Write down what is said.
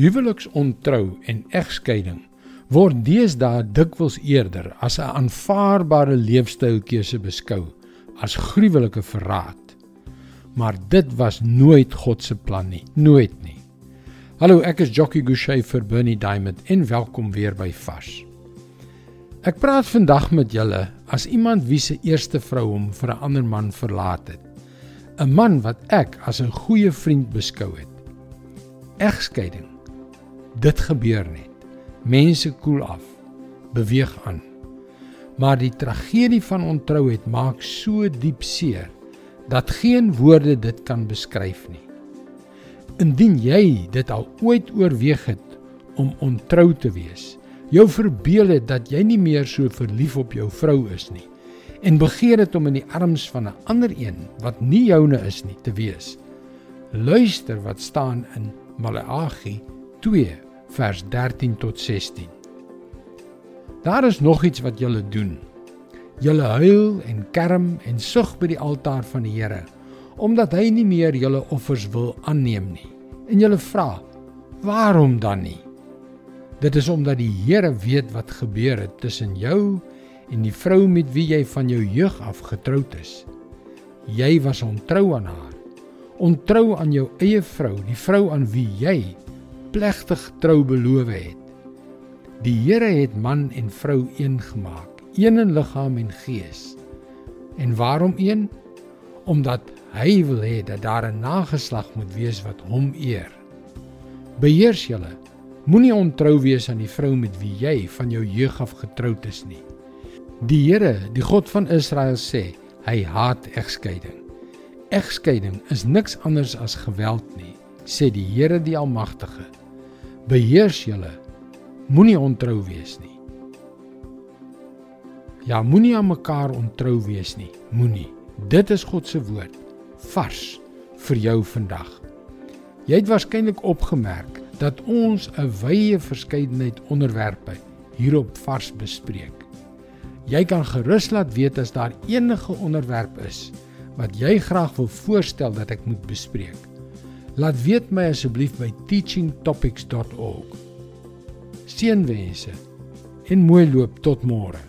Huweliksontrou en egskeiding word deesdae dikwels eerder as 'n aanvaarbare leefstylkeuse beskou as gruwelike verraad. Maar dit was nooit God se plan nie, nooit nie. Hallo, ek is Jockey Gouchee vir Bernie Diamond en welkom weer by Vars. Ek praat vandag met julle as iemand wie se eerste vrou hom vir 'n ander man verlaat het. 'n Man wat ek as 'n goeie vriend beskou het. Egskeiding. Dit gebeur net. Mense koel af, beweeg aan. Maar die tragedie van ontrouheid maak so diep seer dat geen woorde dit kan beskryf nie. Indien jy dit al ooit oorweeg het om ontrou te wees, jou verbeel het dat jy nie meer so verlief op jou vrou is nie en begeer het om in die arms van 'n ander een wat nie joune is nie te wees. Luister wat staan in Maleagi 2 vers 13 tot 16. Daar is nog iets wat julle doen. Julle huil en kerm en sug by die altaar van die Here omdat hy nie meer julle offers wil aanneem nie. En julle vra: "Waarom dan nie?" Dit is omdat die Here weet wat gebeur het tussen jou en die vrou met wie jy van jou jeug af getroud is. Jy was ontrou aan haar. Ontrou aan jou eie vrou, die vrou aan wie jy plegtig trou beloof het. Die Here het man en vrou een gemaak, een in liggaam en gees. En waarom een? Omdat hy wil hê dat daar 'n nageslag moet wees wat hom eer. Beheers julle. Moenie ontrou wees aan die vrou met wie jy van jou jeug af getroud is nie. Die Here, die God van Israel sê, hy haat egskeiding. Egskeiding is niks anders as geweld nie, sê die Here die Almagtige beheers julle. Moenie ontrou wees nie. Ja, moenie aan mekaar ontrou wees nie. Moenie. Dit is God se woord vars vir jou vandag. Jy het waarskynlik opgemerk dat ons 'n wye verskeidenheid onderwerpe hierop vars bespreek. Jy kan gerus laat weet as daar enige onderwerp is wat jy graag wil voorstel dat ek moet bespreek. Laat weet my asseblief by teachingtopics.org. Seënwense en mooi loop tot môre.